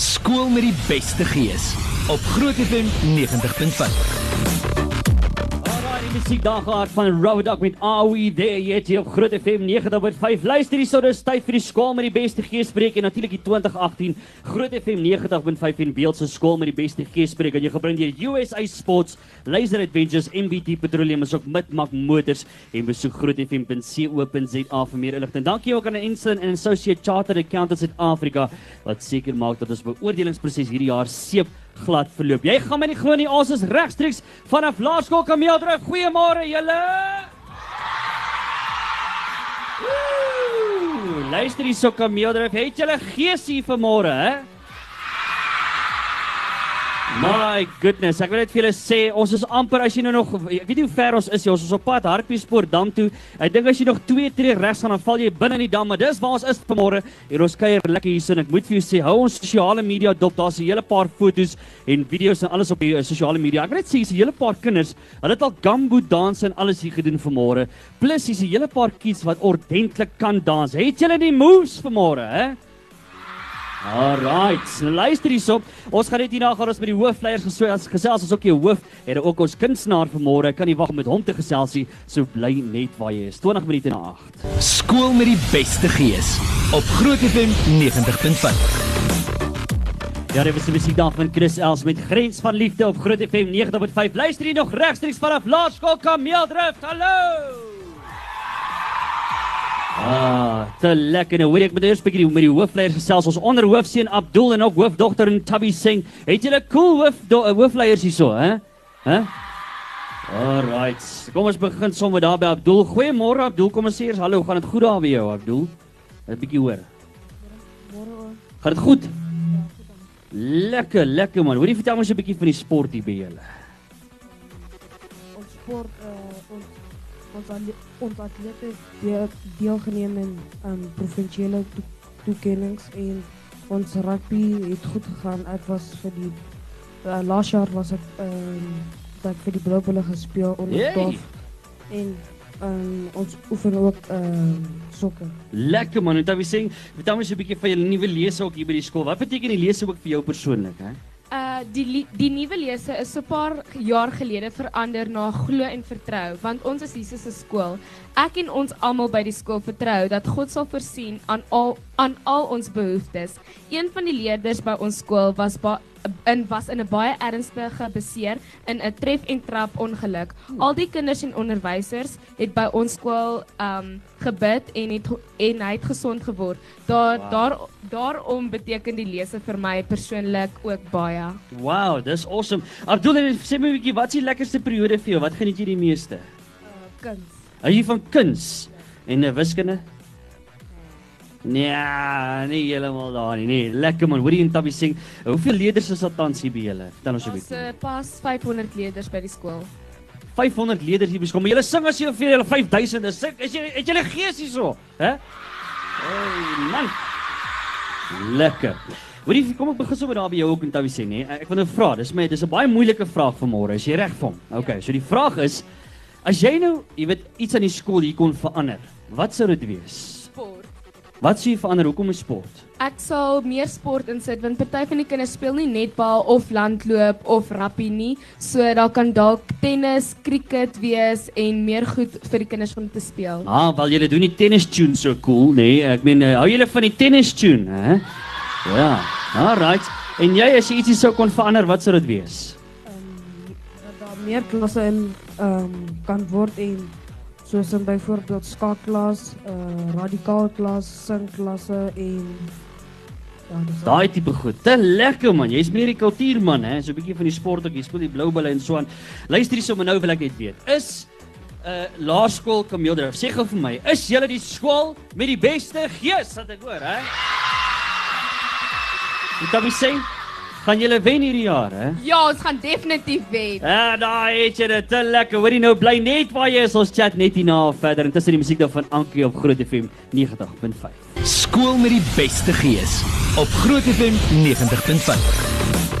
Skool met die beste gees op Groot FM 90.5. Musiek daar gehad van Robert Dog met There Yet hier op Groot FM 90.5. Luister hier, so dis tyd vir die skool met die beste geespreek en natuurlik die 2018 Groot FM 90.5 en beeld se skool met die beste geespreek en jy gebring deur USA Sports, Laser Adventures, MBT Petroleum is ook Midmak Motors en besoek grootfm.co.za vir meer inligting. Dankie ook aan Ensign and Associate Chartered Accountants Suid-Afrika wat seker maak dat ons beoordelingsproses hierdie jaar seep glad verloop. Jy gaan my nie glo nie, ons is regstreeks vanaf Laerskool Kameeldrift. Goeiemôre julle. Luister hier so Kameeldrift, het julle gees hier vanmôre, hè? My goodness, ek wil net vir julle sê, ons is amper as jy nou nog ek weet nie hoe ver ons is nie, ons is op pad Hartbeespoort dam toe. Ek dink as jy nog 2 tree regs gaan dan val jy binne in die dam, maar dis waar ons is vanmôre. En ons kuier lekker hier sin. Ek moet vir jou sê, hou ons sosiale media dop. Daar's 'n hele paar foto's en video's en alles op die uh, sosiale media. Ek wil net sê, hier's 'n hele paar kinders. Hulle het al gumbo dans en alles hier gedoen vanmôre. Plus hier's 'n hele paar kids wat ordentlik kan dans. Het julle die moves vanmôre, hè? Alright, nou luister hierop. Ons gaan net hierna gaan ons met die hoofleiers gesels. Gesels ons ook die hoof en ook ons kunstenaar vanmôre. Kan nie wag om met hom te gesels nie. So bly net waar jy is. 20 minute na 8. Skool met die beste gees op Groot FM 90.5. Ja, dit was die musiek daar van Chris Els met Grens van Liefde op Groot FM 90.5. Luister hier nog regstreeks vanaf Laerskool Kameeldrift. Hallo. Ah, te lekker. Nou hoor ek met eers bietjie met die hoofleiers gesels. Ons onderhoofseun Abdul en ook hoofdogter en Tabby Singh. Het julle cool hoof eh, hoofleiers hierso, hè? Hè? Alright. Kom ons begin sommer daar by Abdul. Goeiemôre Abdul. Kom ons sê eers hallo. Gaan dit goed daar by jou, Abdul? 'n Bietjie hoor. Gaan dit goed? Lekker, lekker man. Hoorie vertel ons 'n bietjie van die sport hier by julle. ons sport uh, ons ons atle- ons atlete deel, deelgeneem in um, provinsiale to toekennings en ons rugby het goed gegaan. Ek was vir die uh, laas jaar was ek um, dat vir die gespeel onder! 12 en um, ons oefen ook um, sokker. Lekker man. En dan wil sê, vertel ons 'n bietjie van julle nuwe lese ook hier by die skool. Wat beteken die ook vir jou persoonlik, hè? Die die nuwe lese is so 'n paar jaar gelede verander na glo en vertrou want ons is Jesus se skool. Ek en ons almal by die skool vertrou dat God sal voorsien aan al aan al ons behoeftes. Een van die leerders by ons skool was in was in 'n baie ernstige beseer in 'n tref en trap ongeluk. Al die kinders en onderwysers het by ons skool um gebid en het en hy het gesond geword. Daar Wow. daar daarom beteken die lese vir my persoonlik ook baie. Wow, dis awesome. Abdul, sê my 'n bietjie, wat is die lekkerste periode vir jou? Wat geniet jy die meeste? Uh, kuns. Hou jy van kuns en 'n wiskunde? Nee, nie heeltemal daar nie. Nee, lekker man. Hoorie en Tabby sing. Hoeveel leerders is daar tans hier by julle? Vertel ons 'n Ons uh, pas 500 leerders by die skool. 500 leerders hier beskomme. Julle sing as jy vir julle 5000 is. Sing, is jy het julle gees hierso, hè? Hey man. Lekker. Hoorie, kom ek begin sommer daar by jou ook en Tabby sê, nee. Ek wil nou vra, dis my dis 'n baie moeilike vraag vanmôre. Is jy reg vir hom? Okay, so die vraag is as jy nou, jy weet, iets aan die skool hier kon verander, wat sou dit wees? Wat sou jy verander? Hoekom is sport? Ek sal meer sport insit want party van die kinders speel nie netbal of landloop of rugby nie. So daar kan dalk tennis, cricket wees en meer goed vir die kinders om te speel. Ah, wel julle doen die tennis tune so cool, nê? Nee? Ek meen, uh, hou julle van die tennis tune, hè? Ja. Alright. En jy as jy ietsie sou kon verander, wat sou dit wees? um, dat daar meer klasse in um, kan word en soos in byvoorbeeld skaakklas, uh, radikaalklas, singklasse en ja, Daai tipe goed. Te lekker man. Jy's meer die kultuurman, hè? So 'n bietjie van die sport ook. Jy speel die blou bulle en so aan. Luister hier sommer nou wil ek net weet. Is 'n uh, laerskool Kameeldrift. Sê gou vir my, is julle die skool met die beste gees wat ek hoor, hè? Wat dan sê? Gaan julle wen hierdie jaar, hè? Ja, ons gaan definitief wen. Ja, daai het jy dit te lekker. Hoorie nou bly net waar jy is. Ons chat net hierna verder. Intussen die musiek daar van Ankie op Groot FM 90.5. Skool met die beste gees op Groot FM 90.5.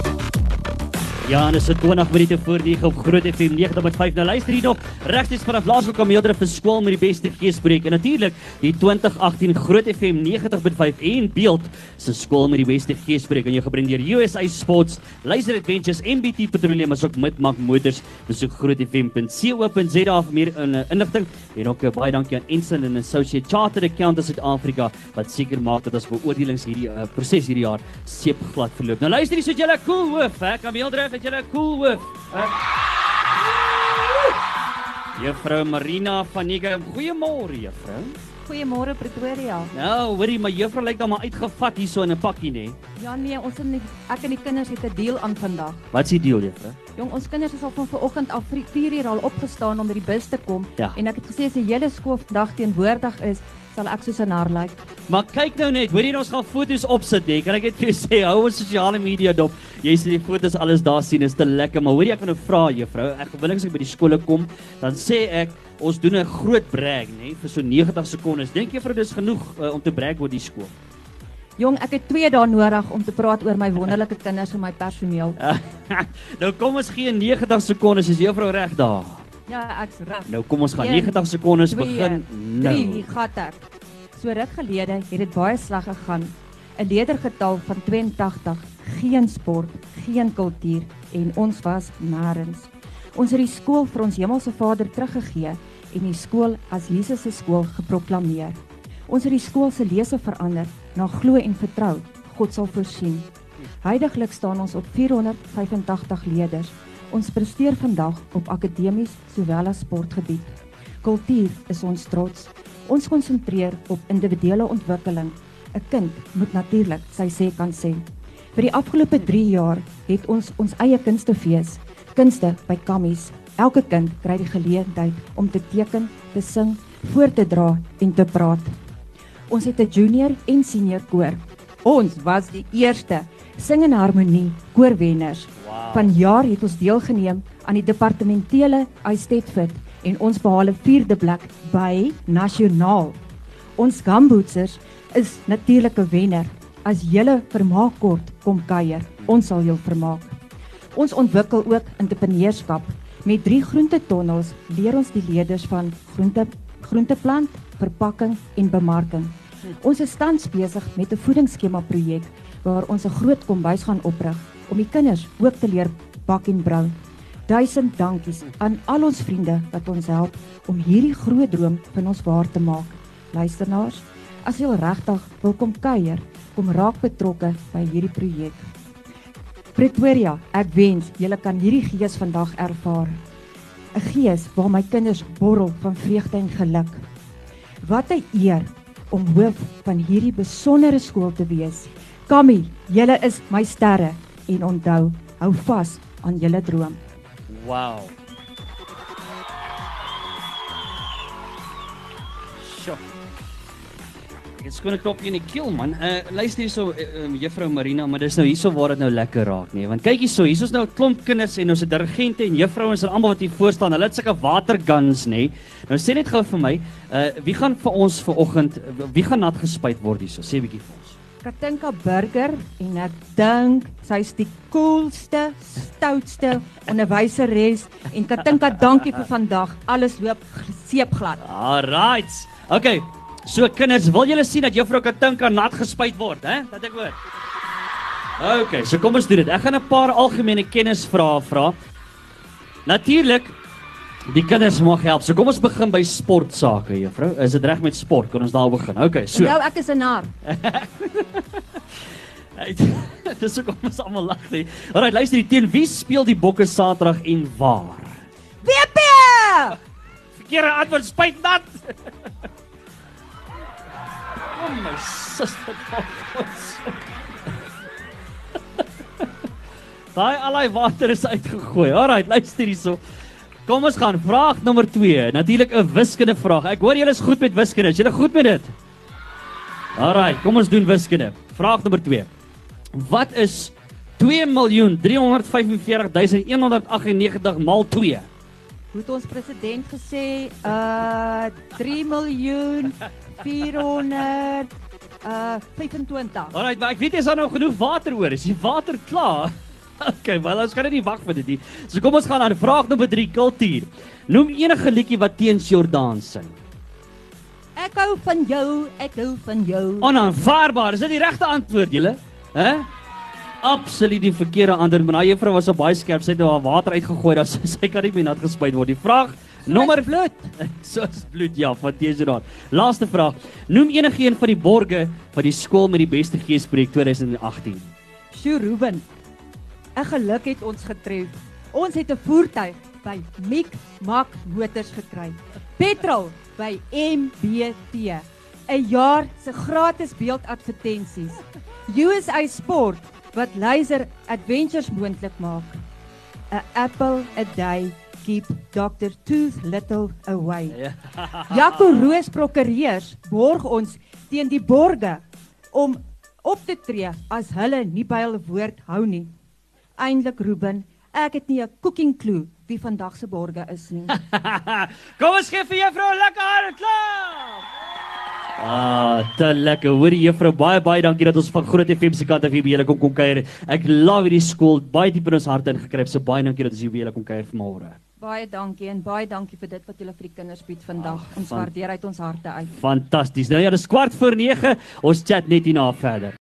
Ja, en dit is so 20 minute voor 9 op Groot FM 90.5. Nou luister hier nog regstreeks vanaf Laerskool Kameeldrift vir skool met die beste geespreek en natuurlik die 2018 Groot FM 90.5 en beeld se skool met die beste geespreek en jy gebring deur USA Sports, Laser Adventures, MBT Petroleum asook Midmark Motors. Besoek grootfm.co.za vir meer uh, inligting en ook uh, baie dankie aan Ensign and Associate Chartered Accountants Suid-Afrika wat seker maak dat ons beoordelings hierdie uh, proses hierdie jaar seepglad verloop. Nou luister hier so julle cool hoof, hè, Kameeldrift het julle cool hoof. Juffrou Marina van Nigam, goeiemôre juffrou. Goeiemôre Pretoria. Nou, hoorie, my juffrou lyk dan maar uitgevat hierso in 'n pakkie nê. Ja nee, ons en die, ek en die kinders het 'n deal aan vandag. Wat is die deal juffrou? Jong, ons kinders is al van vanoggend af 4 uur al opgestaan om by die bus te kom Ja. en ek het gesê as die hele skool vandag teenwoordig is, sal ek soos 'n nar lyk. Maar kyk nou net, hoorie ons gaan foto's opsit hè. Kan ek net vir jou sê, hou ons sosiale media dop. Jy sien die foto's alles daar sien, is te lekker. Maar hoorie ek wil nou vra juffrou, ek gewillig as ek by die skole kom, dan sê ek ons doen 'n groot brag nê vir so 90 sekondes. Dink juffrou dis genoeg uh, om te brag oor die skool? Jong, ek het 2 dae nodig om te praat oor my wonderlike kinders en my personeel. nou kom ons gee 90 sekondes, is juffrou reg daar? Ja, ek's reg. Nou kom ons gaan Een, 90 sekondes twee, begin 3 nou. gat ek. So ruk gelede het dit baie sleg gegaan. 'n Ledergetal van 82, geen sport, geen kultuur en ons was nêrens. Ons het die skool vir ons Hemelse Vader teruggegee en die skool as Jesus se skool geproklaameer. Ons het die skool se lese verander na glo en vertrou. God sal voorsien. Heidiglik staan ons op 485 leerders. Ons presteer vandag op akademies sowel as sportgebied. Kultuur is ons trots. Ons konsentreer op individuele ontwikkeling. 'n Kind moet natuurlik sy sê kan sê. Vir die afgelope 3 jaar het ons ons eie kunstefees, kunste by Kammies. Elke kind kry die geleentheid om te teken, te sing, voor te dra en te praat. Ons het 'n junior en senior koor. Ons was die eerste sing en harmonie koorwenners. Wow. Vanjaar het ons deelgeneem aan die departementele Eistetfit en ons behaal 'n vierde plek by nasionaal. Ons gambootsers is natuurlike wenner. As julle vermaak kort kom kuier, ons sal jou vermaak. Ons ontwikkel ook entrepreneurskap. Met 3 groentetonnels leer ons die leerders van groente groenteplant, verpakking en bemarking. Ons is tans besig met 'n voedingsskema projek waar ons 'n groot kombuis gaan oprig om die kinders ook te leer bak en brou. Duisend dankies aan al ons vriende wat ons help om hierdie groot droom van ons waar te maak. Luisteraars, as jy regtig wil kom kuier, kom raak betrokke by hierdie projek. Pretoria, ek wens julle kan hierdie gees vandag ervaar. 'n Gees waar my kinders borrel van vreugde en geluk. Wat 'n eer om hoof van hierdie besondere skool te wees. Kammy, julle is my sterre en onthou, hou vas aan julle droom. Wow. Sjoe. Ek het skoon 'n klopjie in die keel man. Uh luister hierso uh, um, juffrou Marina, maar dis nou hierso waar dit nou lekker raak nie. Want kyk hierso, hierso's nou 'n klomp kinders en ons het dirigente en juffrouens en almal wat hier voor staan. Hulle het sulke waterguns nê. Nou sê net gou vir my, uh wie gaan vir ons vanoggend wie gaan nat gespuit word hierso? Sê 'n bietjie vir ons. Katinka Burger en ek dink sy's die coolste, stoutste onderwyseres en Katinka, dankie vir vandag. Alles loop seepglad. Alright. Okay. So kinders, wil julle sien dat juffrou Katinka nat gespuit word, hè? Dat ek hoor. Okay, so kom ons doen dit. Ek gaan 'n paar algemene kennisvrae vra. Natuurlik die kinders mag help. So kom ons begin by sportsake, juffrou. Is dit reg met sport? Kan ons daar begin? Okay, so. Nou ek is 'n nar. Dis so kom ons almal lag nie. Alright, luister hier teen wie speel die Bokke Saterdag en waar? WP! Verkeerde antwoord, spuit nat. Kom my suster. Daai allei water is uitgegooi. Alright, luister hierso. Kom ons gaan vraag nommer 2. Natuurlik 'n wiskunde vraag. Ek hoor julle is goed met wiskunde. Is julle goed met dit? Alright, kom ons doen wiskunde. Vraag nommer 2. Wat is 2.345.198 maal 2? Hoe het ons president gesê, uh 3 miljoen 400 uh 25. Alright, maar ek weet jy is daar nou genoeg water oor. Is die water klaar? Okay, wel ons gaan net nie wag vir dit nie. So kom ons gaan aan vraag nommer 3, kultuur. Noem enige liedjie wat teens Jordaan sing. Ek hou van jou, ek hou van jou. Onaanvaarbaar. Is dit die regte antwoord, julle? Hè? Absoluut die verkeerde antwoord. Maar daai juffrou was op baie skerp. Sy het nou haar water uitgegooi. Dat sy, sy kan nie meer nat gespuit word. Die vraag nommer bloed. Soos bloed ja, van Teesraad. Laaste vraag. Noem enige een van die borge van die skool met die beste geespreek 2018. Sjoe Ruben. 'n Geluk het ons getref. Ons het 'n voertuig by Mik Mak Motors gekry. Petrol by MBT. 'n Jaar se gratis beeldadvertensies. USA Sport wat laser adventures moontlik maak. 'n Apple a day keep Dr Tooth Little away. Ja. Jaco Roos Prokureurs borg ons teen die borge om op te tree as hulle nie by hul woord hou nie. Eindelik Ruben, ek het nie 'n cooking clue wie vandag se borge is nie. Kom ons gee vir juffrou 'n lekker hande klap. Ah, te lekker. Hoor die juffrou, baie baie dankie dat ons van Groot FM se kant af hier by julle kom kom kuier. Ek love hierdie skool, baie diep in ons harte ingekryp. So baie dankie dat ons hier by julle kom kuier vanmôre. Baie dankie en baie dankie vir dit wat julle vir die kinders bied vandag. Ag, Ons waardeer uit ons harte uit. Fantasties. Nou ja, dis kwart voor 9. Ons chat net hierna verder.